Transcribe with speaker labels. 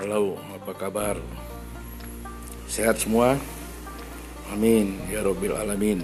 Speaker 1: Halo, apa kabar? Sehat semua? Amin ya Robil Alamin.